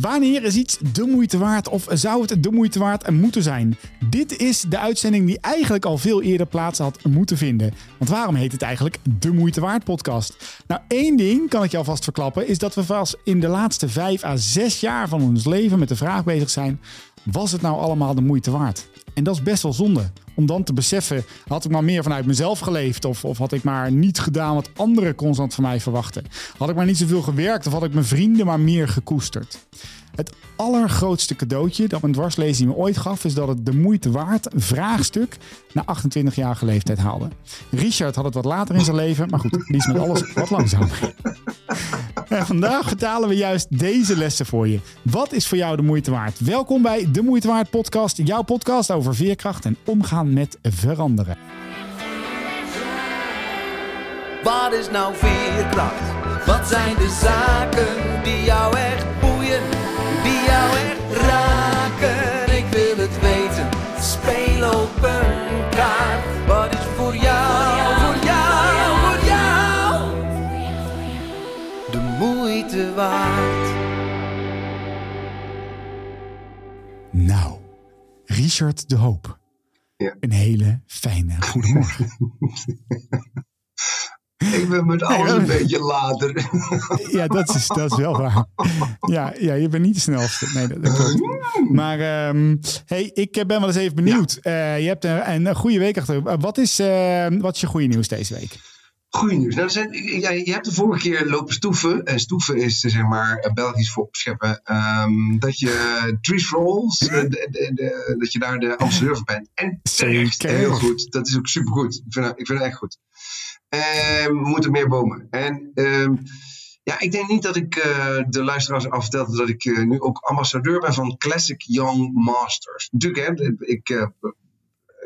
Wanneer is iets de moeite waard of zou het de moeite waard moeten zijn? Dit is de uitzending die eigenlijk al veel eerder plaats had moeten vinden. Want waarom heet het eigenlijk de moeite waard podcast? Nou, één ding kan ik je alvast verklappen, is dat we vast in de laatste vijf à zes jaar van ons leven met de vraag bezig zijn: was het nou allemaal de moeite waard? En dat is best wel zonde. Om dan te beseffen, had ik maar meer vanuit mezelf geleefd? Of, of had ik maar niet gedaan wat anderen constant van mij verwachten? Had ik maar niet zoveel gewerkt? Of had ik mijn vrienden maar meer gekoesterd? Het allergrootste cadeautje dat mijn dwarslezing me ooit gaf, is dat het de moeite waard vraagstuk na 28-jarige leeftijd haalde. Richard had het wat later in zijn leven, maar goed, die is met alles wat langzamer. En vandaag vertalen we juist deze lessen voor je. Wat is voor jou de moeite waard? Welkom bij de Moeite Waard podcast, jouw podcast over veerkracht en omgaan met veranderen. Wat is nou veerkracht? Wat zijn de zaken die jou echt boeien, jou echt raken? Ik wil het weten, speel op een kaart. Wat is voor jou, voor jou, voor jou? De moeite waard. Nou, Richard de Hoop. Ja. Een hele fijne goedemorgen. Ik ben met alles een beetje later. Ja, dat is, dat is wel waar. Ja, ja, je bent niet de snelste. Nee, dat, dat klopt. Maar ehm, hey, ik ben wel eens even benieuwd. Eh, je hebt een, een goede week achter. Uh, wat, is, eh, wat is je goede nieuws deze week? Goeie nieuws. Nou, zijn, je hebt de vorige keer lopen stoeven. En stoeven is zeg maar eh, Belgisch voor opscheppen. Ehm, dat je Trees for eh, dat je daar de ambassadeur van bent. En terecht, heel goed. Dat is ook supergoed. Ik vind, het- ik vind het echt goed. Ehm, we moeten meer bomen. En ehm, ja, ik denk niet dat ik eh, de luisteraars al vertelde dat ik eh, nu ook ambassadeur ben van Classic Young Masters. Natuurlijk, hè, ik eh,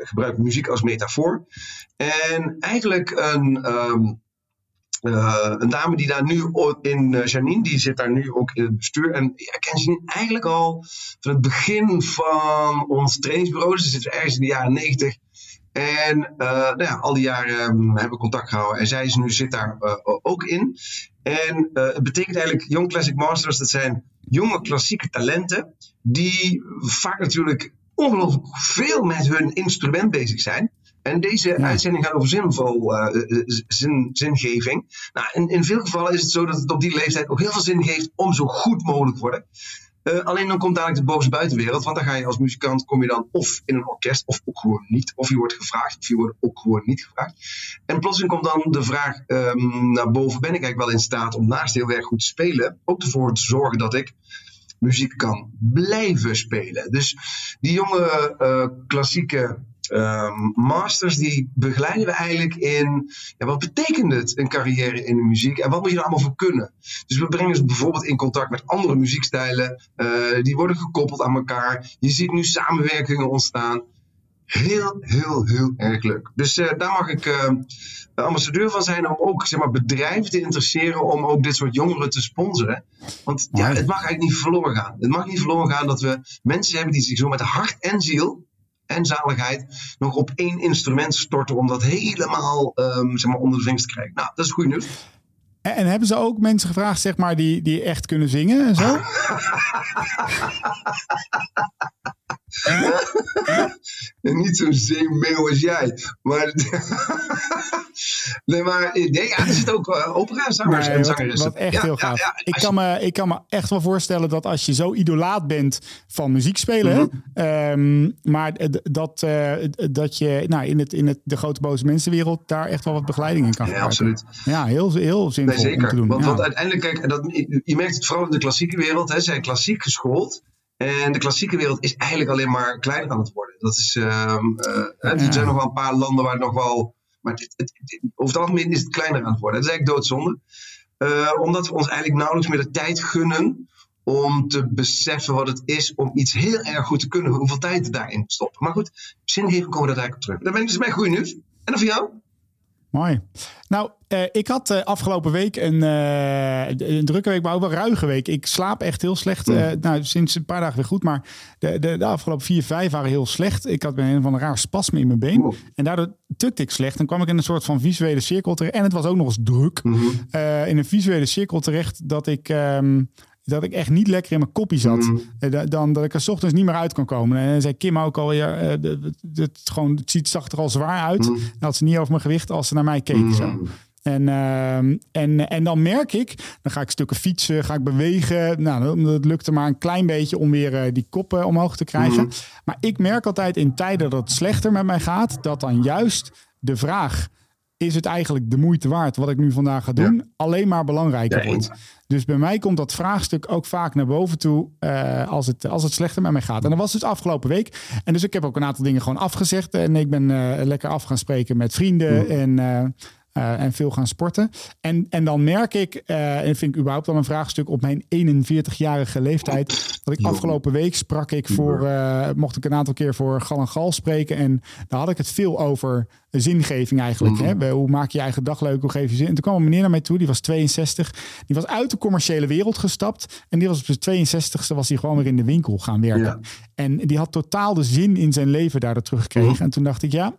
gebruik muziek als metafoor. En eigenlijk een, ehm, eh, een dame die daar nu in, eh, Janine, die zit daar nu ook in het bestuur. En ja, ik ken Janine eigenlijk al van het begin van ons trainingsbureau. Ze zit ergens in de jaren negentig. En eh, nou ja, al die jaren ehm, hebben we contact gehouden. En zij is nu, zit daar ook in. En het betekent eigenlijk Young Classic Masters. Dat zijn jonge klassieke talenten. Die vaak natuurlijk ongelooflijk veel met hun instrument bezig zijn. En deze Ja. uitzending gaat over zinvol, eh, eh, zin, zingeving. Nou, in, in veel gevallen is het zo dat het op die leeftijd ook heel veel zin geeft om zo goed mogelijk te worden. Eh, alleen dan komt dadelijk de boze buitenwereld, want dan ga je als muzikant, kom je dan of in een orkest, of ook gewoon niet. Of je wordt gevraagd, of je wordt ook gewoon niet gevraagd. En plotseling komt dan de vraag ehm, naar boven, ben ik eigenlijk wel in staat om naast heel erg goed te spelen, ook ervoor te zorgen dat ik muziek kan blijven spelen. Dus die jonge eh, klassieke ehm, masters, die begeleiden we eigenlijk in, ja, wat betekent het een carrière in de muziek en wat moet je er allemaal voor kunnen? Dus we brengen ze bijvoorbeeld in contact met andere muziekstijlen, eh, die worden gekoppeld aan elkaar. Je ziet nu samenwerkingen ontstaan. Heel, heel, heel erg leuk. Dus eh, daar mag ik eh, ambassadeur van zijn om ook zeg maar, bedrijven te interesseren om ook dit soort jongeren te sponsoren. Want ja, het mag eigenlijk niet verloren gaan. Het mag niet verloren gaan dat we mensen hebben die zich zo met hart en ziel en zaligheid nog op één instrument storten om dat helemaal ehm, zeg maar, onder de vingers te krijgen. Nou, dat is goed nieuws. En, en hebben ze ook mensen gevraagd, zeg maar, die, die echt kunnen zingen en zo? En niet zo'n zeemeel als jij. Maar, nee, maar nee, ja, er zit ook uh, opera-zangers Nee, en wat, zangeressen. wat echt Ja, heel ja, gaaf. ja, ik, kan me, ik kan me echt wel voorstellen dat als je zo idolaat bent van muziek spelen, Mhm. ehm, maar dat, eh, dat je nou, in, het, in het, de grote boze mensenwereld daar echt wel wat begeleiding in kan Ja, gebruiken. absoluut. Ja, heel, heel zinvol Nee, om te doen. Want, ja. want uiteindelijk, kijk, dat, je merkt het vooral in de klassieke wereld. Hè, ze zijn klassiek geschoold. En de klassieke wereld is eigenlijk alleen maar kleiner aan het worden. Dat is, ehm, eh, Ja. Er zijn nog wel een paar landen waar het nog wel. Maar het, het- het- over het algemeen is het kleiner aan het worden. Dat is eigenlijk doodzonde. Eh, omdat we ons eigenlijk nauwelijks meer de tijd gunnen om te beseffen wat het is om iets heel erg goed te kunnen. Hoeveel tijd daarin stoppen. Maar goed, zingeving komen we daar eigenlijk op terug. Dat ben ik dus mijn goede nieuws. En dan voor jou? Mooi. Nou, uh, ik had uh, afgelopen week een, uh, een, drukke week, maar ook wel ruige week. Ik slaap echt heel slecht. nou, sinds een paar dagen weer goed, maar de, de, de, afgelopen vier, vijf waren heel slecht. Ik had een van een raar spasme in mijn been. Oh. En daardoor tukte ik slecht. Dan kwam ik in een soort van visuele cirkel terecht. En het was ook nog eens druk. Mm -hmm. in een visuele cirkel terecht dat ik... Um, dat ik echt niet lekker in mijn koppie zat. Mm. Dan dat ik er s ochtends niet meer uit kan komen. En zei Kim ook al, ja, het, het, gewoon, het ziet, zag er al zwaar uit. Mm. Dat ze niet over mijn gewicht als ze naar mij keek. Zo. Mm. En, uh, en, en dan merk ik, dan ga ik stukken fietsen, ga ik bewegen. Nou, dat lukte maar een klein beetje om weer uh, die koppen omhoog te krijgen. Maar ik merk altijd in tijden dat het slechter met mij gaat, dat dan juist de vraag is het eigenlijk de moeite waard wat ik nu vandaag ga doen, alleen maar belangrijker wordt. Dus bij mij komt dat vraagstuk ook vaak naar boven toe uh, als, het, als het slechter met mij gaat. En dat was dus afgelopen week. En dus ik heb ook een aantal dingen gewoon afgezegd. En ik ben uh, lekker af gaan spreken met vrienden. En uh, uh, en veel gaan sporten. En, en dan merk ik, uh, en vind ik überhaupt al een vraagstuk op mijn 41-jarige leeftijd, dat ik afgelopen week sprak ik voor, uh, mocht ik een aantal keer voor Gal en Gal spreken. En daar had ik het veel over zingeving eigenlijk. Mm. Hè? Hoe maak je je eigen dag leuk? Hoe geef je zin? En toen kwam een meneer naar mij toe, die was 62. Die was uit de commerciële wereld gestapt. En die was op zijn 62ste was hij gewoon weer in de winkel gaan werken. Ja. En die had totaal de zin in zijn leven daardoor teruggekregen. Mm. En toen dacht ik, ja,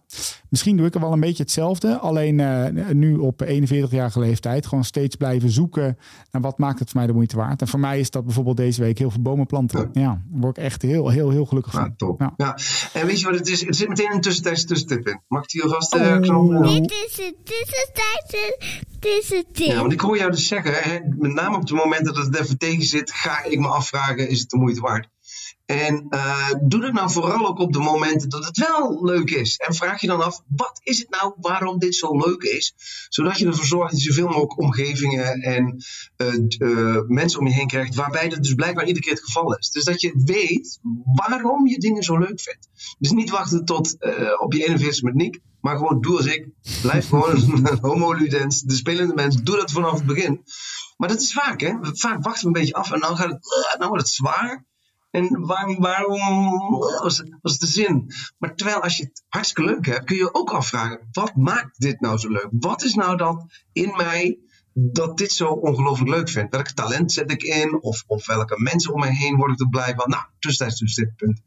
misschien doe ik er wel een beetje hetzelfde. Alleen uh, nu op 41-jarige leeftijd gewoon steeds blijven zoeken naar wat maakt het voor mij de moeite waard. En voor mij is dat bijvoorbeeld deze week heel veel bomen planten. Ja, ja daar word ik echt heel, heel, heel gelukkig van. Ja, top. Ja. ja. En weet je wat het is? Er zit meteen een tussentijdse tussentip in. Mag ik die alvast uh, oh. knoppen? Dit is het tussentijdse tussentip. Ja, want ik hoor jou dus zeggen, hè, met name op het moment dat het even tegen zit, ga ik me afvragen, is het de moeite waard? En uh, doe dat nou vooral ook op de momenten dat het wel leuk is. En vraag je dan af, wat is het nou waarom dit zo leuk is? Zodat je ervoor zorgt dat je zoveel mogelijk omgevingen en uh, uh, mensen om je heen krijgt, waarbij dat dus blijkbaar iedere keer het geval is. Dus dat je weet waarom je dingen zo leuk vindt. Dus niet wachten tot op je 41 met Nick, maar gewoon doe als ik. Blijf gewoon homo ludens, de spelende mens. Doe dat vanaf het begin. Maar dat is vaak, hè? Vaak wachten we een beetje af en dan, gaat het, dan wordt het zwaar. En waarom, was, was de zin? Maar terwijl als je het hartstikke leuk hebt, kun je ook afvragen: wat maakt dit nou zo leuk? Wat is nou dat in mij dat dit zo ongelooflijk leuk vind? Welk talent zet ik in? Of, welke mensen om me heen word ik er blij van? Nou, tussentijds dus dit punt.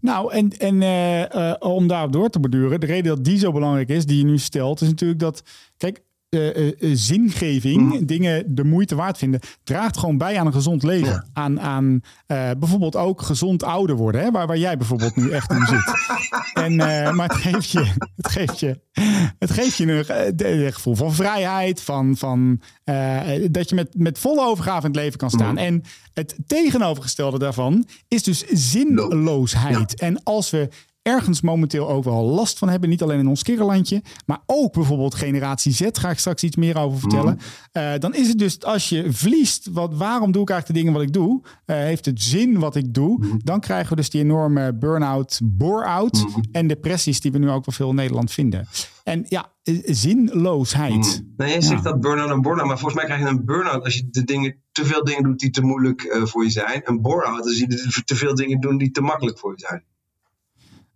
Nou, en, en uh, uh, om daarop door te borduren, de reden dat die zo belangrijk is, die je nu stelt, is natuurlijk dat, kijk, uh, uh, zingeving, mm. dingen de moeite waard vinden, draagt gewoon bij aan een gezond leven. Ja. Aan, aan uh, bijvoorbeeld ook gezond ouder worden, hè? Waar, waar jij bijvoorbeeld nu echt in zit. en, maar het geeft je, het geeft je, het geeft je een, een gevoel van vrijheid, van, van dat je met, met volle overgave in het leven kan staan. Mm. En het tegenovergestelde daarvan is dus zinloosheid. Ja. En als we ergens momenteel ook wel last van hebben. Niet alleen in ons kinderlandje, maar ook bijvoorbeeld generatie Z. Ga ik straks iets meer over vertellen. Mm. Uh, dan is het dus als je verliest, wat, waarom doe ik eigenlijk de dingen wat ik doe? Uh, heeft het zin wat ik doe? Mm. Dan krijgen we dus die enorme burn-out, bore-out mm. en depressies die we nu ook wel veel in Nederland vinden. En ja, zinloosheid. Mm. Nee, je zegt dat burn-out en burn-out, maar volgens mij krijg je een burn-out als je de dingen, te veel dingen doet die te moeilijk uh, voor je zijn. Een bore-out als je te veel dingen doet die te makkelijk voor je zijn.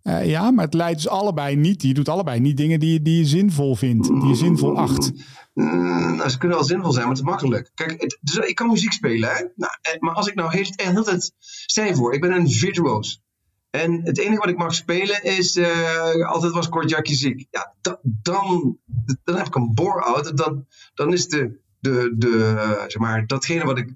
Uh, ja, maar het leidt dus allebei niet. Je doet allebei niet dingen die, die je zinvol vindt, die je zinvol acht. Mm, nou, ze kunnen wel zinvol zijn, maar het is makkelijk. Kijk, het, dus ik kan muziek spelen, hè? Nou, maar als ik nou heel, heel tijd. Stel voor, ik ben een virtuoos. En het enige wat ik mag spelen is. Altijd was kortjakje ziek. Ja, da, dan, dan heb ik een bore-out. Dan, dan is de, de, de, zeg maar, datgene wat ik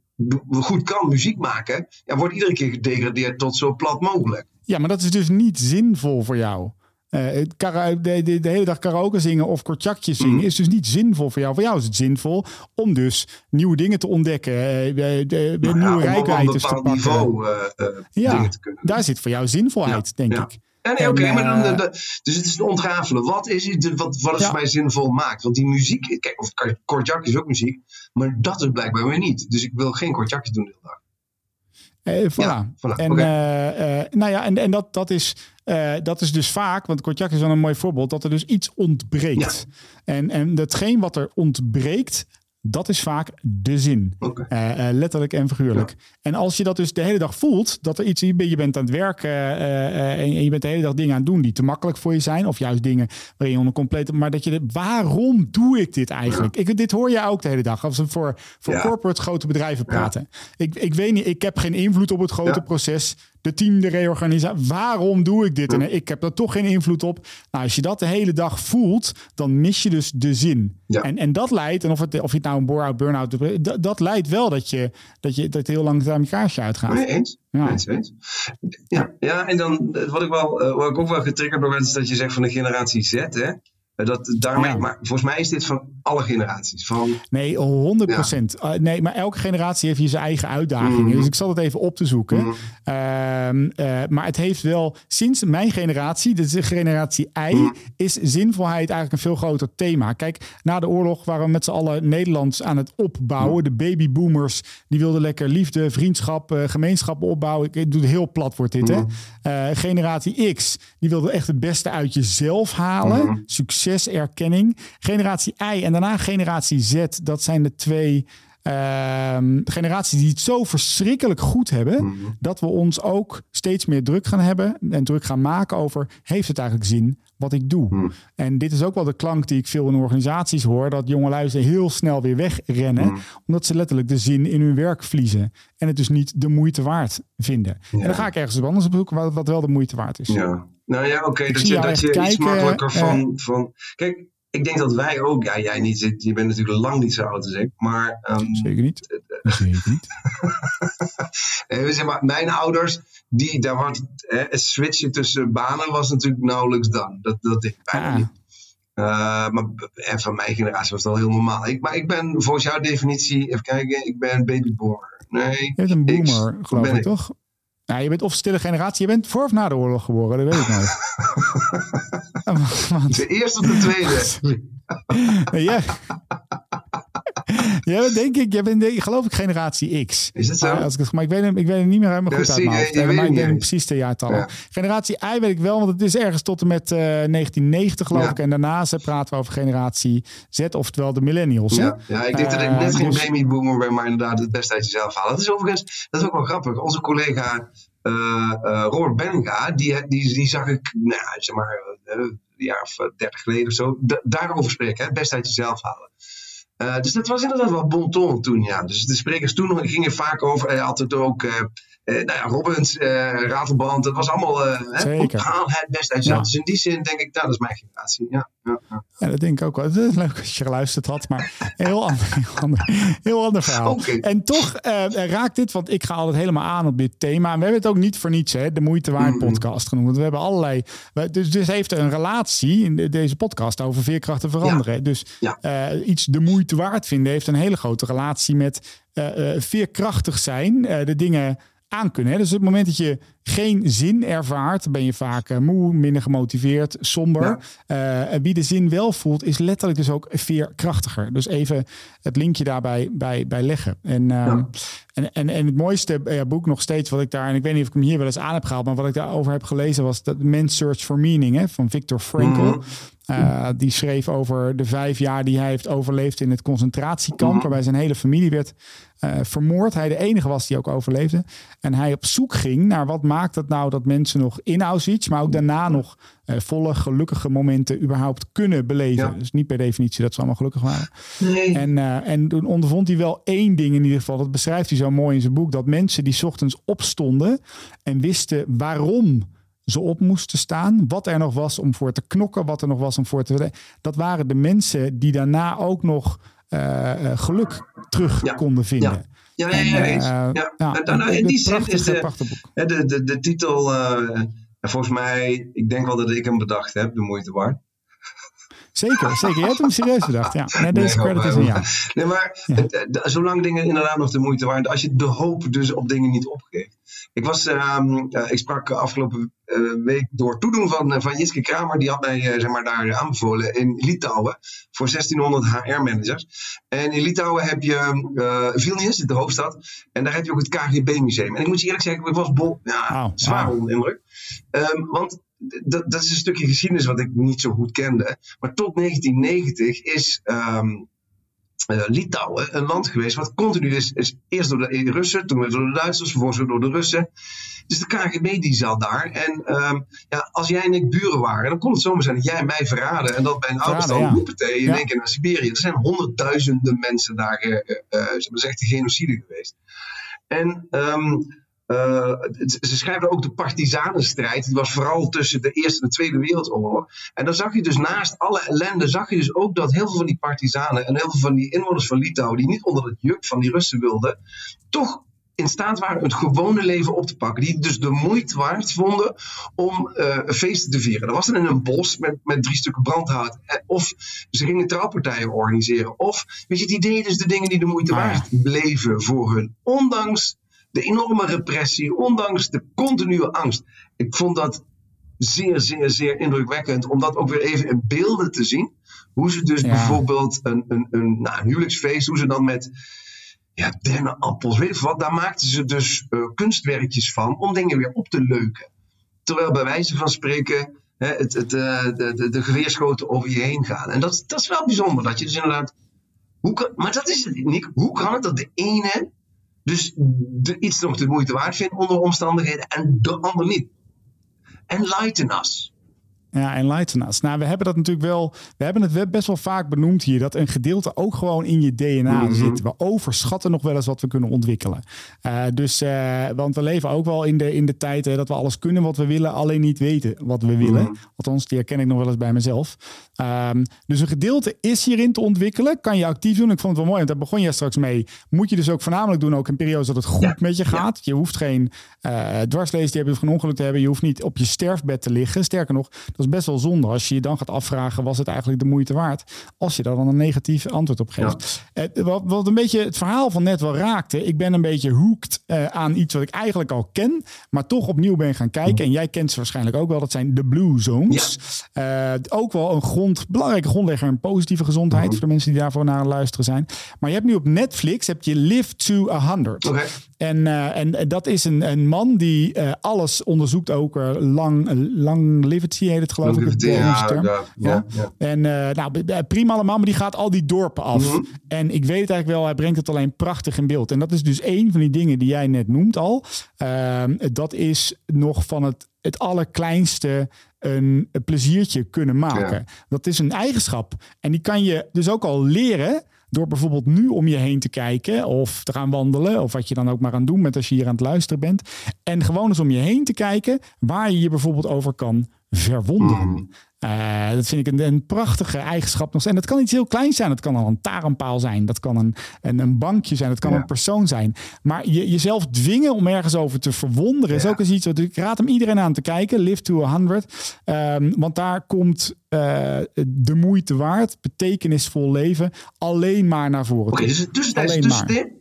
goed kan, muziek maken. Ja, wordt iedere keer gedegradeerd tot zo plat mogelijk. Ja, maar dat is dus niet zinvol voor jou. Uh, de, de, de, hele dag karaoke zingen of kortjakjes zingen mm. is dus niet zinvol voor jou. Voor jou is het zinvol om dus nieuwe dingen te ontdekken, uh, de, de, nou, nieuwe ja, rijkwijdes te pakken. Niveau, uh, ja, te daar zit voor jou zinvolheid, ja, denk ja. ik. Ja, nee, oké, okay, maar dan, de, dus het is het ontrafelen. Wat is het wat, wat het ja. voor mij zinvol maakt? Want die muziek, kijk, of kortjakje is ook muziek, maar dat is blijkbaar weer niet. Dus ik wil geen kortjakjes doen de hele dag. Uh, voilà. Ja, voilà. En, okay. uh, uh, nou ja, en, en dat, dat, is, dat is dus vaak, want Kortjak is wel een mooi voorbeeld, dat er dus iets ontbreekt. Ja. En, en datgene wat er ontbreekt, Dat is vaak de zin. Eh, eh, letterlijk en figuurlijk. En als je dat dus de hele dag voelt, dat er iets, je bent je bent aan het werken eh, en je bent de hele dag dingen aan het doen die te makkelijk voor je zijn, of juist dingen waarin je onder complete, maar dat je, de, waarom doe ik dit eigenlijk? Ik, dit hoor je ook de hele dag als we voor, voor Ja. corporate grote bedrijven praten. Ik, ik weet niet, ik heb geen invloed op het grote proces. De team, de reorganisatie. Waarom doe ik dit? En ik heb er toch geen invloed op. Nou, als je dat de hele dag voelt, dan mis je dus de zin. Ja. En, en dat leidt, en of, het, of je het nou een bore-out, burn-out, dat, dat leidt wel dat je, dat je dat het heel lang je kaarsje uitgaat. Nee, eens. Ja. Eens, eens. Ja, ja, en dan eh, wat ik, wel, eh, wat ik ook wel getriggerd werd, is dat je zegt van de generatie Z. Hè? Eh, Dat, daarmee, Ja. Maar volgens mij is dit van alle generaties. Van, Nee, 100 procent. nee, maar elke generatie heeft hier zijn eigen uitdagingen. Mhm. Dus ik zal het even op te zoeken. Mhm. Ehm, eh, maar het heeft wel, sinds mijn generatie, dus de generatie I, Mhm. is zinvolheid eigenlijk een veel groter thema. Kijk, na de oorlog waren we met z'n allen Nederlands aan het opbouwen. De babyboomers, die wilden lekker liefde, vriendschap, eh, gemeenschappen opbouwen. Ik doe het heel plat wordt dit, hè. Eh, generatie X, die wilde echt het beste uit jezelf halen. Succes, erkenning. Generatie Y en daarna generatie Z, dat zijn de twee ehm, generaties die het zo verschrikkelijk goed hebben, Mhm. dat we ons ook steeds meer druk gaan hebben en druk gaan maken over, heeft het eigenlijk zin wat ik doe? Mhm. En dit is ook wel de klank die ik veel in organisaties hoor, dat jonge luisteren heel snel weer wegrennen, Mhm. omdat ze letterlijk de zin in hun werk verliezen en het dus niet de moeite waard vinden. En dan ga ik ergens anders op zoeken wat, wat wel de moeite waard is. ja. Nou ja, oké, dat je, dat je iets makkelijker eh, van, van... Kijk, ik denk dat wij ook... Ja, jij niet. Je bent natuurlijk lang niet zo oud als ik. Maar, ehm, Zeker niet. Zeker niet. zeg maar mijn ouders, die, daar wordt, het switchen tussen banen was natuurlijk nauwelijks dan. Dat, dat deed ik bijna Ah. niet. Eh, maar en van mijn generatie was het al heel normaal. Ik, maar ik ben volgens jouw definitie, even kijken, ik ben babyboomer. Nee, Je bent een boomer, geloof ik? toch? Ja, je bent of stille generatie. Je bent voor of na de oorlog geboren, dat weet ik nooit. Ja, De eerste of de tweede? Nee, jij, jij bent denk ik, jij bent denk, geloof ik generatie X. Is het zo? Als ik, het- maar ik weet, hem, ik weet het niet meer helemaal goed uit mijn hoofd. Eh, maar ik weet hem precies de jaartallen. Ja. Generatie Y weet ik wel, want het is ergens tot en met eh, 1990 geloof Ja. ik. En daarna praten we over generatie Z, oftewel de millennials. Ja, ja, ik denk dat ik Eh, net geen dus- babyboomer ben, maar inderdaad het beste uit jezelf halen. Dat is overigens, dat is ook wel grappig. Onze collega eh, eh, Robert Benga, die, die, die zag ik, nou, zeg maar, eh, een jaar of eh, dertig geleden of zo, da- daarover spreken. Hè, het beste uit jezelf halen. Eh, dus dat was inderdaad wel bon ton toen, ja. Dus de sprekers toen gingen vaak over, eh, altijd ook, eh, eh, nou ja, Robbins, eh Ratelband, dat was allemaal, eh, hè, Zeker. haal het beste uit. Ja. Dus in die zin denk ik, nou, dat is mijn generatie. Ja, ja, ja. Ja, dat denk ik ook wel. Het is leuk als je geluisterd had, maar heel ander, heel ander, heel ander verhaal. En toch eh, raakt dit, want ik ga altijd helemaal aan op dit thema. En we hebben het ook niet voor niets, hè, de moeite waard podcast genoemd. Want we hebben allerlei, dus, dus heeft er een relatie in de- deze podcast over veerkrachten veranderen. Dus Ja. eh, iets de moeite waard vinden heeft een hele grote relatie met eh, eh, veerkrachtig zijn, eh, de dingen aan kunnen. Hè? Dus het moment dat je geen zin ervaart, ben je vaak eh, moe, minder gemotiveerd, somber. Eh, wie de zin wel voelt, is letterlijk dus ook veerkrachtiger. Dus even het linkje daarbij bij, bij leggen. En, ehm, en, en, en het mooiste eh, boek nog steeds wat ik daar, en ik weet niet of ik hem hier wel eens aan heb gehaald, maar wat ik daarover heb gelezen was dat Man's Search for Meaning hè, van Viktor Frankl. Mhm. Uh, die schreef over de vijf jaar die hij heeft overleefd in het concentratiekamp, waarbij zijn hele familie werd uh, vermoord. Hij de enige was die ook overleefde. En hij op zoek ging naar wat maakt het nou dat mensen nog in Auschwitz, maar ook daarna nog uh, volle gelukkige momenten überhaupt kunnen beleven. Ja. Dus niet per definitie dat ze allemaal gelukkig waren. Nee. En, uh, en toen ondervond hij wel één ding in ieder geval. Dat beschrijft hij zo mooi in zijn boek. Dat mensen die ochtends opstonden en wisten waarom ze op moesten staan. Wat er nog was om voor te knokken. Wat er nog was om voor te... Dat waren de mensen die daarna ook nog uh, geluk terug ja. konden vinden. Ja. Ja, ja, ja, eens. Ja. ja. Nou, nou, in die zin is de, de, de, de titel, uh, volgens mij, ik denk wel dat ik hem bedacht heb, de moeite waard. Zeker, zeker. Je hebt hem serieus bedacht. Ja, nee, deze nee, credit is. Nee, maar ja. het, de, zolang dingen inderdaad nog de moeite waard, als je de hoop dus op dingen niet opgeeft. Ik, was, um, uh, ik sprak afgelopen uh, week door toedoen van, uh, van Jitske Kramer. Die had mij zeg maar, daar aanbevolen in Litouwen voor 1600 HR-managers. En in Litouwen heb je Vilnius, de hoofdstad. En daar heb je ook het KGB-museum. En ik moet je eerlijk zeggen, ik was bol, ja, zwaar wow. onder indruk. Um, want dat, dat is een stukje geschiedenis wat ik niet zo goed kende. Maar tot 1990 is, um, Litouwen een land geweest wat continu is, is eerst door de Russen, toen door de Duitsers, vervolgens door de Russen. Dus de KGB die zat daar. En ehm, ja, als jij en ik buren waren, dan kon het zomaar zijn dat jij mij verraden. En dat mijn ouders dan ja. tegen je in Ja. één keer naar Siberië. Er zijn honderdduizenden mensen daar, eh, eh, dat is echt een genocide geweest. En ehm, eh, het- ze schrijven ook de partizanenstrijd. Die was vooral tussen de Eerste en de Tweede Wereldoorlog. En dan zag je dus naast alle ellende, zag je dus ook dat heel veel van die partizanen en heel veel van die inwoners van Litouwen, die niet onder het juk van die Russen wilden, toch in staat waren het gewone leven op te pakken. Die dus de moeite waard vonden om eh feesten te vieren. Dat was dan in een bos met, met drie stukken brandhout. Eh, Of ze gingen trouwpartijen organiseren. Of, weet je, die deden dus de dingen die de moeite Ah, waard bleven voor hun. Ondanks de enorme repressie, ondanks de continue angst. Ik vond dat zeer, zeer, zeer indrukwekkend om dat ook weer even in beelden te zien. Hoe ze dus Ja. bijvoorbeeld een, een, een, nou, een huwelijksfeest, hoe ze dan met ja, dennenappels, weet veel wat, daar maakten ze dus eh, kunstwerkjes van om dingen weer op te leuken. Terwijl bij wijze van spreken hè, het, het, eh, de, de, de geweerschoten over je heen gaan. En dat, dat is wel bijzonder, dat je dus inderdaad... Hoe kan, maar dat is het niet. Hoe kan het dat de ene dus de, iets nog de moeite waard vindt onder omstandigheden en de ander niet? Enlighten us. Ja, enlighten us. Nou, we hebben dat natuurlijk wel. We hebben het best wel vaak benoemd hier. Dat een gedeelte ook gewoon in je DNA Mhm. zit. We overschatten nog wel eens wat we kunnen ontwikkelen. Eh, dus, eh, want we leven ook wel in de, in de tijd dat we alles kunnen wat we willen, alleen niet weten wat we willen. Mhm. Althans, die herken ik nog wel eens bij mezelf. Ehm, dus een gedeelte is hierin te ontwikkelen. Kan je actief doen. Ik vond het wel mooi, want daar begon jij straks mee. Moet je dus ook voornamelijk doen, ook in periodes dat het goed Ja, met je gaat. Je hoeft geen eh dwarslezen te hebben, of geen ongeluk te hebben. Je hoeft niet op je sterfbed te liggen. Sterker nog, dat is best wel zonde als je je dan gaat afvragen, was het eigenlijk de moeite waard? Als je daar dan een negatief antwoord op geeft. Eh, wat, wat een beetje het verhaal van net wel raakte. Ik ben een beetje hooked eh, aan iets wat ik eigenlijk al ken, maar toch opnieuw ben gaan kijken. En jij kent ze waarschijnlijk ook wel. Dat zijn de Blue Zones. Eh, ook wel een grond, belangrijke grondlegger in positieve gezondheid. Voor de mensen die daarvoor naar luisteren zijn. Maar je hebt nu op Netflix heb je Live to 100. Oké. En, en en dat is een, een man die alles onderzoekt, ook eh, lang, longevity heet het geloof ik. Ja, ja, ja, ja. En eh, nou, prima allemaal, maar die gaat al die dorpen af. Mhm. En ik weet het eigenlijk wel, hij brengt het alleen prachtig in beeld. En dat is dus een van die dingen die jij net noemt al. Ehm, dat is nog van het, het allerkleinste een, een pleziertje kunnen maken. Ja. Dat is een eigenschap. En die kan je dus ook al leren door bijvoorbeeld nu om je heen te kijken of te gaan wandelen. Of wat je dan ook maar aan doen bent als je hier aan het luisteren bent. En gewoon eens om je heen te kijken waar je je bijvoorbeeld over kan verwonderen. Mhm. Eh, dat vind ik een, een prachtige eigenschap nog. En dat kan iets heel kleins zijn. Dat kan een lantaarnpaal zijn. Dat kan een, een, een bankje zijn. Dat kan Ja. een persoon zijn. Maar je, jezelf dwingen om ergens over te verwonderen... is Ja. ook eens iets wat ik raad hem iedereen aan te kijken. Live to 100. Ehm, want daar komt eh, de moeite waard, betekenisvol leven... alleen maar naar voren. Oké, toe. dus het tussentijdse Alleen maar. tussentip.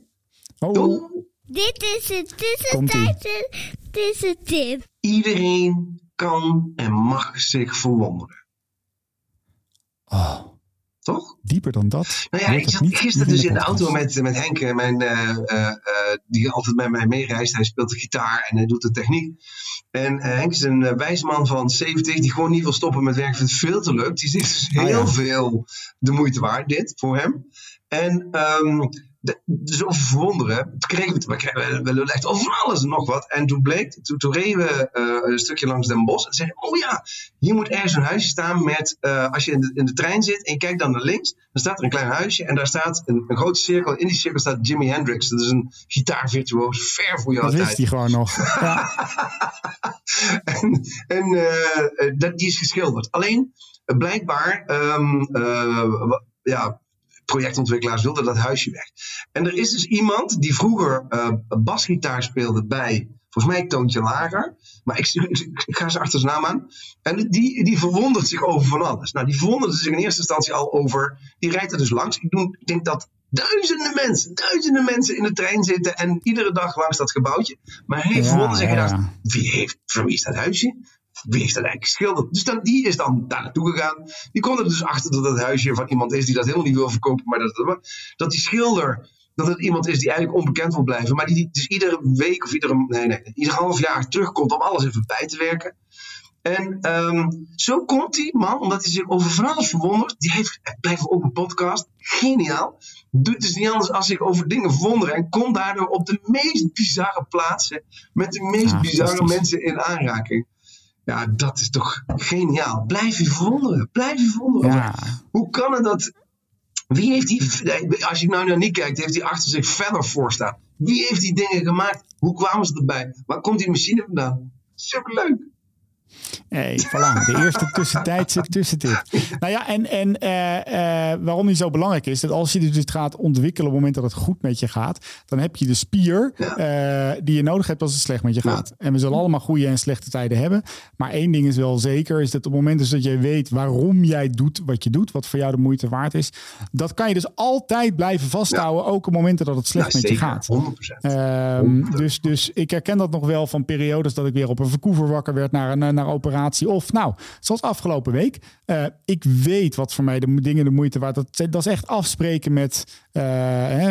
Oh. Dit is het Komt-ie. tussentijdse tussentip. Iedereen kan en mag zich verwonderen. oh, Toch? dieper dan dat. Nou ja, ik zat gisteren dus in de auto met, met Henk, eh, mijn, eh, eh, die altijd met mij meereist. Hij speelt de gitaar en hij doet de techniek. En eh, Henk is een eh, wijs man van 70 die gewoon niet wil stoppen met werken. Vindt het veel te leuk. Die zegt dus Ah, heel ja. veel de moeite waard, dit, voor hem. En ehm, de- dus over verwonderen. Toen kregen we, het- we, kregen, we, echt over van alles en nog wat. En toen bleek, toen, toen reden we eh, een stukje langs Den Bosch. En zeiden, oh ja, hier moet ergens een huisje staan met, eh, als je in de, in de trein zit en je kijkt dan naar links, dan staat er een klein huisje en daar staat een, een grote cirkel. In die cirkel staat Jimi Hendrix. Dat is een gitaarvirtuoos, ver voor jouw Dat wist hij gewoon nog. Ja. en en eh, dat, die is geschilderd. Alleen, blijkbaar, ehm, eh, ja, projectontwikkelaars wilden dat huisje weg. En er is dus iemand die vroeger eh, basgitaar speelde bij, volgens mij Toontje Lager. Maar ik, ik, ga ze achter zijn naam aan. En die, die verwondert zich over van alles. Nou, die verwonderde zich in eerste instantie al over, die rijdt er dus langs. Ik, doe, ik denk dat duizenden mensen, duizenden mensen in de trein zitten en iedere dag langs dat gebouwtje. Maar hij Ja, verwonderde zich ja, dacht, ja. wie heeft, voor wie is dat huisje? Wie heeft dat eigenlijk geschilderd? Dus dan, die is dan daar naartoe gegaan. Die komt er dus achter dat het huisje van iemand is die dat helemaal niet wil verkopen. Maar dat, dat die schilder, dat het iemand is die eigenlijk onbekend wil blijven. Maar die, dus iedere week of iedere, nee, nee, ieder half jaar terugkomt om alles even bij te werken. En ehm, zo komt die man, omdat hij zich over van alles verwondert. Die heeft blijft ook een podcast. Geniaal. Doet dus niet anders als zich over dingen verwonderen. En komt daardoor op de meest bizarre plaatsen. Met de meest Ah, bizarre mensen in aanraking. Ja, dat is toch geniaal. Blijf je verwonderen. Blijf je verwonderen. Ja. Hoe kan het dat... Wie heeft die... Als je nou naar niet kijkt, heeft hij achter zich verder voor staan. Wie heeft die dingen gemaakt? Hoe kwamen ze erbij? Waar komt die machine vandaan? Superleuk. Hey, voilà, de eerste tussentijdse tussentip. Nou ja, en, en eh, eh, waarom die zo belangrijk is, dat als je dus dit gaat ontwikkelen op het moment dat het goed met je gaat, dan heb je de spier eh, die je nodig hebt als het slecht met je gaat. En we zullen allemaal goede en slechte tijden hebben. Maar één ding is wel zeker, is dat op het moment dus dat jij weet waarom jij doet wat je doet, wat voor jou de moeite waard is, dat kan je dus altijd blijven vasthouden, ook op momenten dat het slecht Ja, met je gaat. 100%. Ehm, dus, dus ik herken dat nog wel van periodes dat ik weer op een verkoever wakker werd naar een naar operatie. Of nou, zoals afgelopen week. eh, ik weet wat voor mij de dingen de moeite waard. Dat, dat is echt afspreken met eh,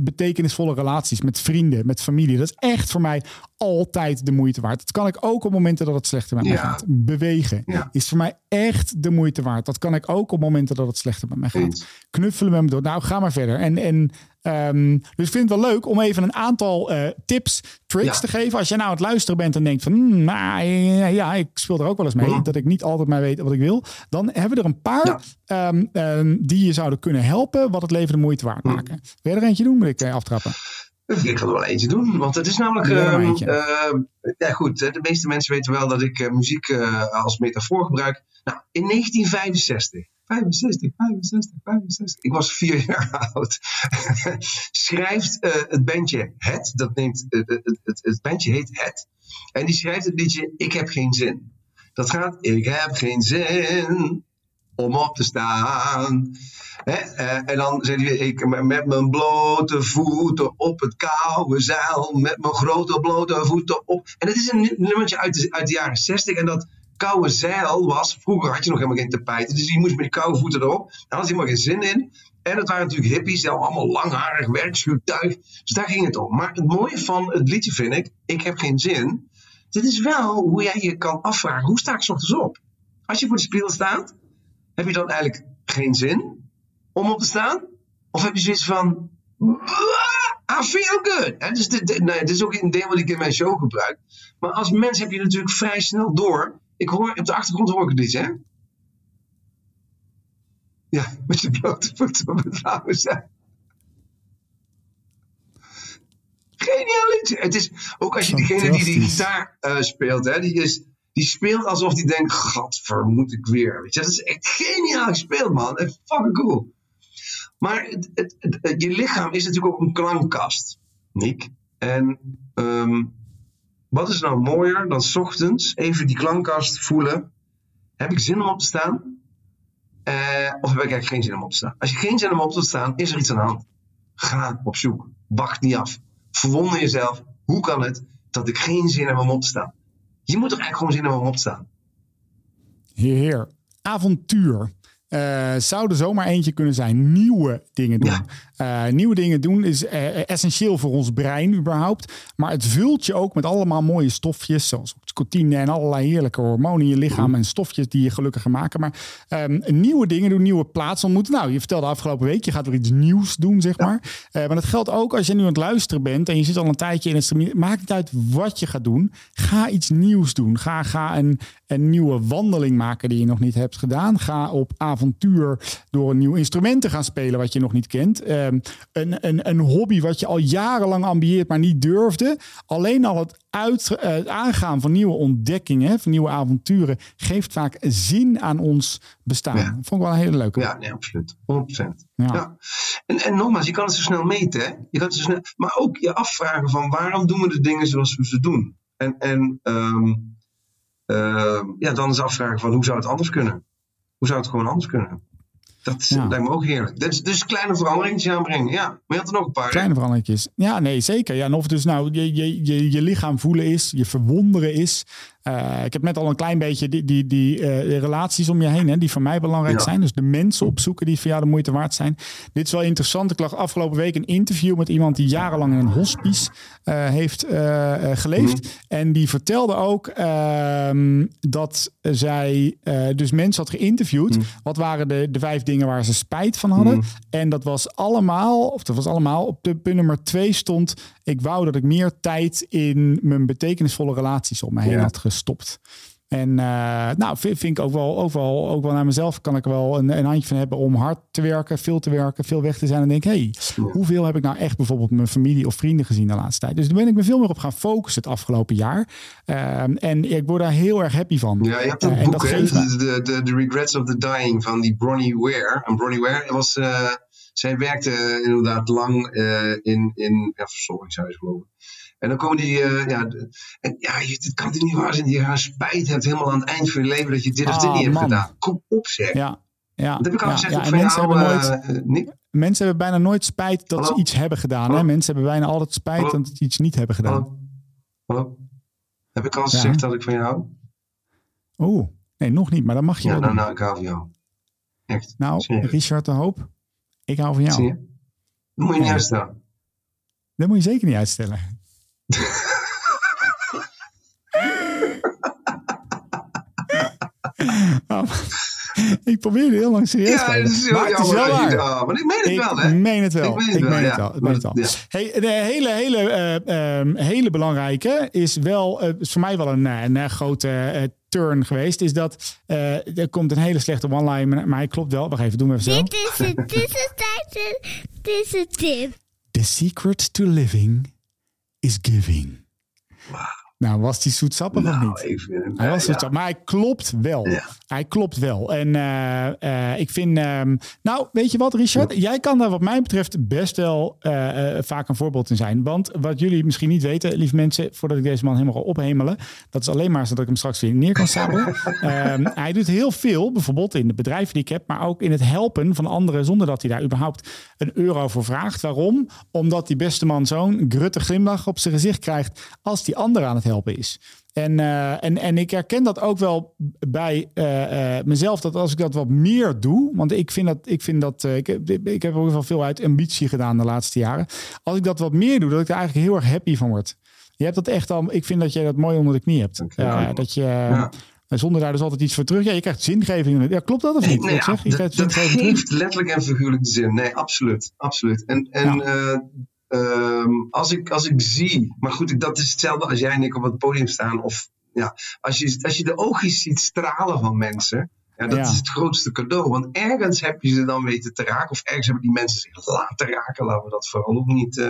betekenisvolle relaties. Met vrienden, met familie. Dat is echt voor mij altijd de moeite waard. Dat kan ik ook op momenten dat het slechter met mij Ja. gaat. Bewegen Ja. is voor mij echt de moeite waard. Dat kan ik ook op momenten dat het slechter met mij gaat. Eens. Knuffelen met me door. Nou, ga maar verder. En, en ehm, dus ik vind het wel leuk om even een aantal eh, tips, tricks Ja. te geven. Als je nou aan het luisteren bent en denkt van, nou, ja, ik speel er ook wel eens mee. Mhm. Dat ik niet altijd maar weet wat ik wil. Dan hebben we er een paar Ja. ehm, ehm, die je zouden kunnen helpen, wat het leven de moeite waard Mhm. maken. Wil je er eentje doen? Moet ik eh, aftrappen? Ik ga er wel eentje doen, want het is namelijk. Maar ehm, ehm, ja, goed, de meeste mensen weten wel dat ik eh, muziek eh, als metafoor gebruik. Nou, in 1965. 65, 65, 65. Ik was vier jaar oud. schrijft het bandje Het. Dat neemt, het, het, het bandje heet Het. En die schrijft het liedje Ik heb geen zin. Dat gaat Ik heb geen zin om op te staan. Hè? eh, en dan zegt hij, ik met mijn blote voeten op het koude zeil, met mijn grote blote voeten op. En het is een nu- nummertje uit de, uit de jaren 60 en dat koude zeil was, vroeger had je nog helemaal geen tapijten, dus je moest met koude voeten erop. Daar had je helemaal geen zin in. En het waren natuurlijk hippies, allemaal langharig werkschuurtuig. Dus daar ging het om. Maar het mooie van het liedje vind ik, ik heb geen zin. Dit is wel hoe jij je kan afvragen, hoe sta ik 's ochtends op? Als je voor de spiegel staat, heb je dan eigenlijk geen zin om op te staan? Of heb je zoiets van. I feel good. Hè, dus dit, dit- nee, dit is ook een deel wat ik in mijn show gebruik. Maar als mens heb je natuurlijk vrij snel door. Ik hoor op de achtergrond hoor ik het liedje, hè? Ja, met je blote voeten op het oude zijn. Geniaal liedje. Het is ook als je degene die die gitaar eh, speelt, hè, die, is, die speelt alsof die denkt: Gadver, moet ik weer. Weet je, dat is echt geniaal gespeeld, man. Echt fucking cool. Maar het, je lichaam is natuurlijk ook een klankkast, Nick. En ehm, wat is nou mooier dan ochtends even die klankkast voelen? Heb ik zin om op te staan? Eh, of heb ik eigenlijk geen zin om op te staan? Als je geen zin om op te staan, is er iets aan de hand. Ga op zoek. Wacht niet af. Verwonder jezelf. Hoe kan het dat ik geen zin heb om op te staan? Je moet toch eigenlijk gewoon zin hebben om op te staan? Heer. Avontuur. Eh, zou er zomaar eentje kunnen zijn. Nieuwe dingen doen. Eh, nieuwe dingen doen is eh, essentieel voor ons brein überhaupt. Maar het vult je ook met allemaal mooie stofjes. Zoals nicotine en allerlei heerlijke hormonen in je lichaam. En stofjes die je gelukkiger maken. Maar ehm, nieuwe dingen doen, nieuwe plaatsen ontmoeten. Nou, je vertelde afgelopen week, je gaat weer iets nieuws doen, zeg maar. Maar dat geldt ook als je nu aan het luisteren bent. En je zit al een tijdje in het stream. Maakt niet uit wat je gaat doen. Ga iets nieuws doen. Ga, ga een, een nieuwe wandeling maken die je nog niet hebt gedaan. Ga op avontuur door een nieuw instrument te gaan spelen wat je nog niet kent. Ehm, een, een, een hobby wat je al jarenlang ambieert, maar niet durfde. Alleen al het, uit, eh, aangaan van nieuwe ontdekkingen, van nieuwe avonturen, geeft vaak zin aan ons bestaan. Ja. Vond ik wel een hele leuke. Ja, nee, absoluut. 100%. Ja. Ja. En, en nogmaals, je kan het zo snel meten. Hè? Je kan het zo snel, maar ook je afvragen van waarom doen we de dingen zoals we ze doen? En, en ehm, ehm, ja, dan is afvragen van hoe zou het anders kunnen? Hoe zou het gewoon anders kunnen? Dat Ja. lijkt me ook heerlijk. Dus, dus kleine veranderingen aanbrengen. Ja, maar je had er nog een paar. Kleine veranderingjes. Ja, nee, zeker. Ja, en of dus nou je, je, je, je lichaam voelen is, je verwonderen is. Eh, ik heb net al een klein beetje die, die, die eh, relaties om je heen, hè, die voor mij belangrijk Ja. zijn. Dus de mensen opzoeken die voor jou de moeite waard zijn. Dit is wel interessant. Ik lag afgelopen week een interview met iemand die jarenlang in een hospice eh, heeft geleefd. En die vertelde ook ehm, dat zij dus mensen had geïnterviewd. Wat waren de, de vijf dingen waar ze spijt van hadden? En dat was allemaal, of dat was allemaal, op de punt nummer twee stond. Ik wou dat ik meer tijd in mijn betekenisvolle relaties om me heen Ja. had gestopt. En eh, nou, vind, vind ik ook wel, ook wel, ook wel naar mezelf kan ik wel een, een handje van hebben om hard te werken, veel te werken, veel weg te zijn. En denk, hey, hoeveel heb ik nou echt bijvoorbeeld mijn familie of vrienden gezien de laatste tijd? Dus daar ben ik me veel meer op gaan focussen het afgelopen jaar. Ehm, en ik word daar heel erg happy van. Ja, je hebt Eh, een en boek, hè? de, de Regrets of the Dying van die Bronnie Ware. En Bronnie Ware was, eh, zij werkte inderdaad lang eh, in, in ja, verzorgingshuis geloof ik. En dan komen die, eh, ja, en ja, je, het kan toch niet waar zijn dat je gaan spijt hebt helemaal aan het eind van je leven dat je dit of dit Ah, niet hebt man. gedaan. Kom op zeg. Ja, ja, Dat heb ik al ja, gezegd ja, mensen jou, hebben nooit, eh, mensen hebben bijna nooit spijt dat ze iets hebben gedaan. Hè? Mensen hebben bijna altijd spijt Hallo? dat ze iets niet hebben gedaan. Hallo? Heb ik al Ja. gezegd dat ik van jou hou? Oeh, nee, nog niet, maar dat mag je Ja, wel nou, nou, ik hou van jou. Echt. Nou. Richard de Hoop, ik hou van jou. Zie je? Dat moet je niet uitstellen. Dat moet je zeker niet uitstellen. ik probeerde heel lang serieus te Ja, dat is heel maar het is jammer. wel dat je- waar. maar ik meen het Ik wel, hè? meen het wel. Ik meen het Ik wel, meen het ja. wel. Ik meen het wel. Ja. Hey, de hele, hele, eh, ehm, hele belangrijke is wel, eh, is voor mij wel een, eh, een, grote turn geweest. Is dat eh, er komt een hele slechte one-line, maar- maar hij klopt wel. Wacht even, doen we even zo. Dit is het tussentijdse tussentip. The secret to living is giving. Nou, was die zoetsappig of Nou, niet? even, Hij was ja. zoetsappig, maar hij klopt wel. Hij klopt wel. En eh, eh, ik vind... ehm, nou, weet je wat, Richard? Jij kan daar wat mij betreft best wel eh, vaak een voorbeeld in zijn. Want wat jullie misschien niet weten, lieve mensen... voordat ik deze man helemaal ga ophemelen... dat is alleen maar zodat ik hem straks weer neer kan sabelen. Ehm, hij doet heel veel, bijvoorbeeld in de bedrijven die ik heb... maar ook in het helpen van anderen... zonder dat hij daar überhaupt een euro voor vraagt. Waarom? Omdat die beste man zo'n grutte glimlach op zijn gezicht krijgt... als die ander aan het helpen is. En, eh, en, en ik herken dat ook wel bij eh, eh, mezelf, dat als ik dat wat meer doe, want ik vind dat, ik, vind dat ik, heb- ik heb ook wel veel uit ambitie gedaan de laatste jaren. Als ik dat wat meer doe, dat ik er eigenlijk heel erg happy van word. Je hebt dat echt al, ik vind dat jij dat mooi onder de knie hebt. Eh, dat je, Ja. zonder daar dus altijd iets voor terug. Ja, je krijgt zingeving. Ja, klopt dat of niet? Nee, ja, zeg? Je dat, terug. heeft letterlijk en figuurlijk de zin. Nee, absoluut. absoluut. En, en Ja. Ehm, als, ik, als ik zie, maar goed, dat is hetzelfde als jij en ik op het podium staan. Of ja, als je, als je de oogjes ziet stralen van mensen. Ja, dat Ja. is het grootste cadeau. Want ergens heb je ze dan weten te raken. Of ergens hebben die mensen zich laten raken. Laten we dat vooral ook niet eh,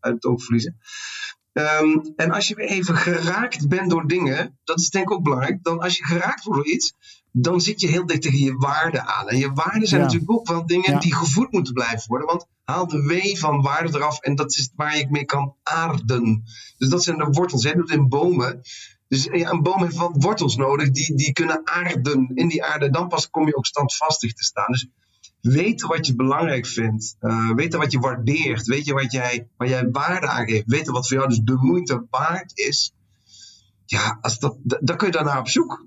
uit het oog verliezen. Ehm, en als je weer even geraakt bent door dingen, dat is denk ik ook belangrijk. Dan als je geraakt wordt door iets, dan zit je heel dicht tegen je waarden aan. En je waarden zijn Ja. natuurlijk ook wel dingen Ja. die gevoed moeten blijven worden. Want haal de W van waarde eraf en dat is waar je mee kan aarden. Dus dat zijn de wortels. Jij doet in bomen. Dus ja, een boom heeft wat wortels nodig die, die kunnen aarden in die aarde. Dan pas kom je ook standvastig te staan. Dus weten wat je belangrijk vindt. eh, weten wat je waardeert. Weet je wat jij, waar jij waarde aan geeft. Weten wat voor jou dus de moeite waard is. Ja, als dat, da- dan kun je daarna op zoek.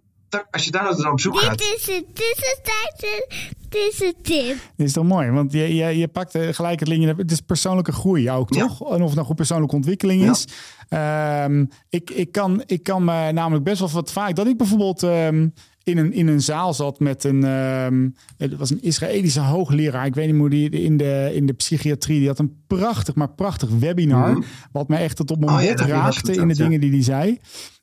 Als je daar naar op zoek gaat. Dit is het tussentijdse tussentip. Dit is toch mooi, want je, je, je pakt eh, gelijk het linkje. Het is persoonlijke groei ook, Ja. toch? En of het nou goed persoonlijke ontwikkeling Ja. is. Ehm, ik, ik, kan, ik kan me namelijk best wel wat vaak... dat ik bijvoorbeeld ehm, in, een, in een zaal zat met een... ehm, het was een Israëlische hoogleraar. Ik weet niet hoe die in de, in de psychiatrie... die had een prachtig, maar prachtig webinar... wat mij echt tot op mijn Mhm. Oh ja, raakte in de dingen die hij zei.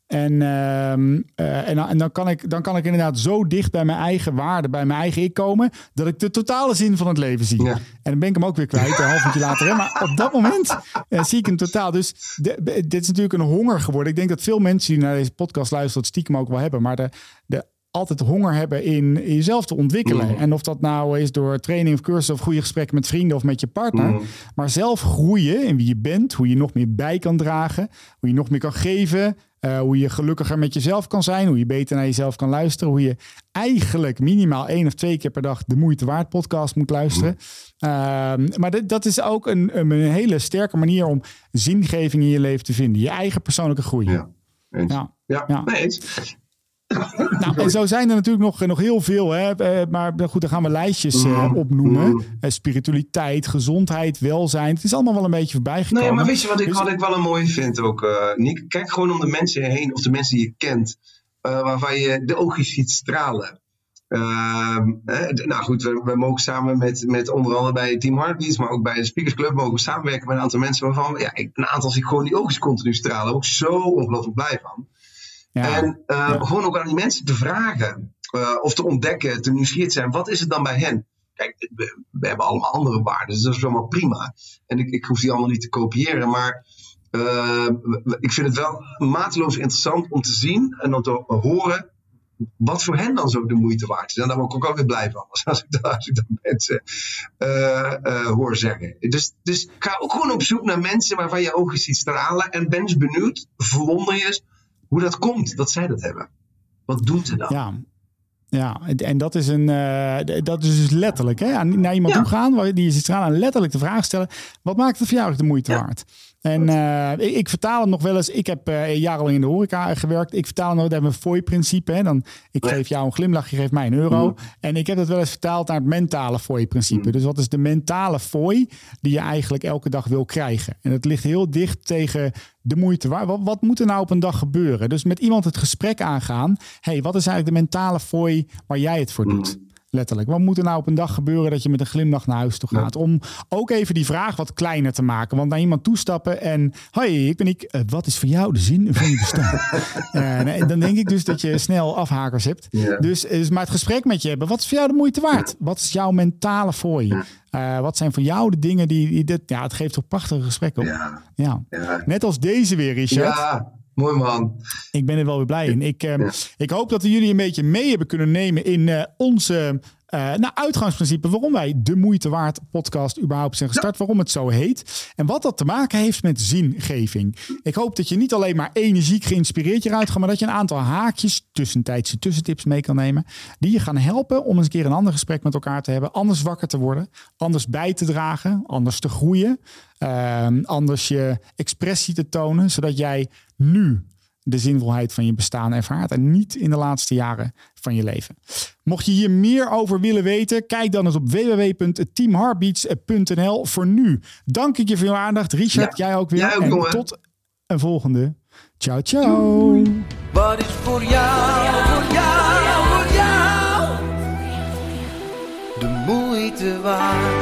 En, ehm, eh, en, dan- en dan, kan ik, dan kan ik inderdaad zo dicht bij mijn eigen waarde, bij mijn eigen ik komen, dat ik de totale zin van het leven zie. Ja. En dan ben ik hem ook weer kwijt, een half uurtje later. Hè? Maar op dat moment eh, zie ik hem totaal. Dus de- dit is natuurlijk een honger geworden. Ik denk dat veel mensen die naar deze podcast luisteren, het stiekem ook wel hebben. Maar de, de altijd honger hebben in, jezelf te ontwikkelen. Mm. En of dat nou is door training of cursus of goede gesprekken met vrienden of met je partner. Mm. Maar zelf groeien in wie je bent, hoe je nog meer bij kan dragen, hoe je nog meer kan geven, eh, hoe je gelukkiger met jezelf kan zijn, hoe je beter naar jezelf kan luisteren, hoe je eigenlijk minimaal één of twee keer per dag de moeite waard podcast moet luisteren. Ehm, maar dit, dat is ook een, een hele sterke manier om zingeving in je leven te vinden. Je eigen persoonlijke groei. Ja. Eens. Ja. Ja, Ja. nee eens. Nou, en zo zijn er natuurlijk nog, nog heel veel. Hè? Eh, Maar goed, dan gaan we lijstjes Mm. opnoemen. Mm. Eh, spiritualiteit, gezondheid, welzijn. Het is allemaal wel een beetje voorbij gekomen. Nee, maar weet je wat ik, wat ik wel een mooie vind ook, eh Nick? Kijk gewoon om de mensen heen, of de mensen die je kent, waarvan je de oogjes ziet stralen. Ehm, nou goed, we, we mogen samen met, met onder andere bij Team Heartbeats, maar ook bij de Speakers Club, mogen we samenwerken met een aantal mensen waarvan ja, ik, een aantal zich gewoon die oogjes continu stralen. Daar ik zo ongelooflijk blij van. Ja. En eh, gewoon ook aan die mensen te vragen eh, of te ontdekken, te nieuwsgierig zijn. Wat is het dan bij hen? Kijk, we, we hebben allemaal andere waarden, dus dat is allemaal prima. En ik, ik hoef die allemaal niet te kopiëren, maar eh, ik vind het wel mateloos interessant om te zien en om te horen wat voor hen dan zo de moeite waard is. En daar word ik ook alweer blij van, als- als ik dat, als ik dat mensen hoor zeggen. Dus, dus ga ook gewoon op zoek naar mensen waarvan je ogen ziet stralen en ben eens benieuwd, verwonder je eens hoe dat komt dat zij dat hebben. Wat doen ze dan? Ja. Ja, en- dat is, een, eh, dat is dus letterlijk hè? naar iemand Ja. toe gaan die je zit aan letterlijk de vraag stellen: wat maakt het voor jou de moeite Ja. waard? En eh, ik, ik vertaal het nog wel eens. Ik heb eh, jarenlang in de horeca gewerkt. Ik vertaal nog, dat een fooi-principe. Hè? Dan, ik geef jou een glimlach, je geeft mij een euro. Mhm. En ik heb dat wel eens vertaald naar het mentale fooi-principe. Dus wat is de mentale fooi die je eigenlijk elke dag wil krijgen? En dat ligt heel dicht tegen de moeite waard. Wat, wat moet er nou op een dag gebeuren? Dus met iemand het gesprek aangaan. hey, wat is eigenlijk de mentale fooi waar jij het voor doet? Letterlijk. Wat moet er nou op een dag gebeuren dat je met een glimlach naar huis toe gaat? Om ook even die vraag wat kleiner te maken. Want naar iemand toestappen en... Hoi, ik ben ik. Eh, wat is voor jou de zin van je bestaan? Eh, nee, dan denk ik dus dat je snel afhakers hebt. Ja. Dus, dus maar het gesprek met je hebben. Wat is voor jou de moeite waard? Wat is jouw mentale fooi? Eh, wat zijn voor jou de dingen die... die dit, ja, het geeft toch prachtige gesprekken op. Ja. Net als deze weer, Richard. ja mooi man. Ik ben er wel weer blij in. Ik, eh, Ja. ik hoop dat we jullie een beetje mee hebben kunnen nemen in eh, onze eh nou, uitgangsprincipe. Waarom wij de moeite waard podcast überhaupt zijn gestart. Waarom het zo heet. En wat dat te maken heeft met zingeving. Ik hoop dat je niet alleen maar energiek geïnspireerd hieruit gaat. Maar dat je een aantal haakjes, tussentijdse tussentips mee kan nemen. Die je gaan helpen om eens een keer een ander gesprek met elkaar te hebben. Anders wakker te worden. Anders bij te dragen. Anders te groeien. ehm, anders je expressie te tonen. Zodat jij nu de zinvolheid van je bestaan ervaart en niet in de laatste jaren van je leven. Mocht je hier meer over willen weten, kijk dan eens op www.teamheartbeats.nl. Voor nu dank ik je voor je aandacht. Richard, Ja. jij ook weer. Jij ook, en tot een volgende. Ciao, ciao. Wat is voor jou, voor jou, voor jou de moeite waard?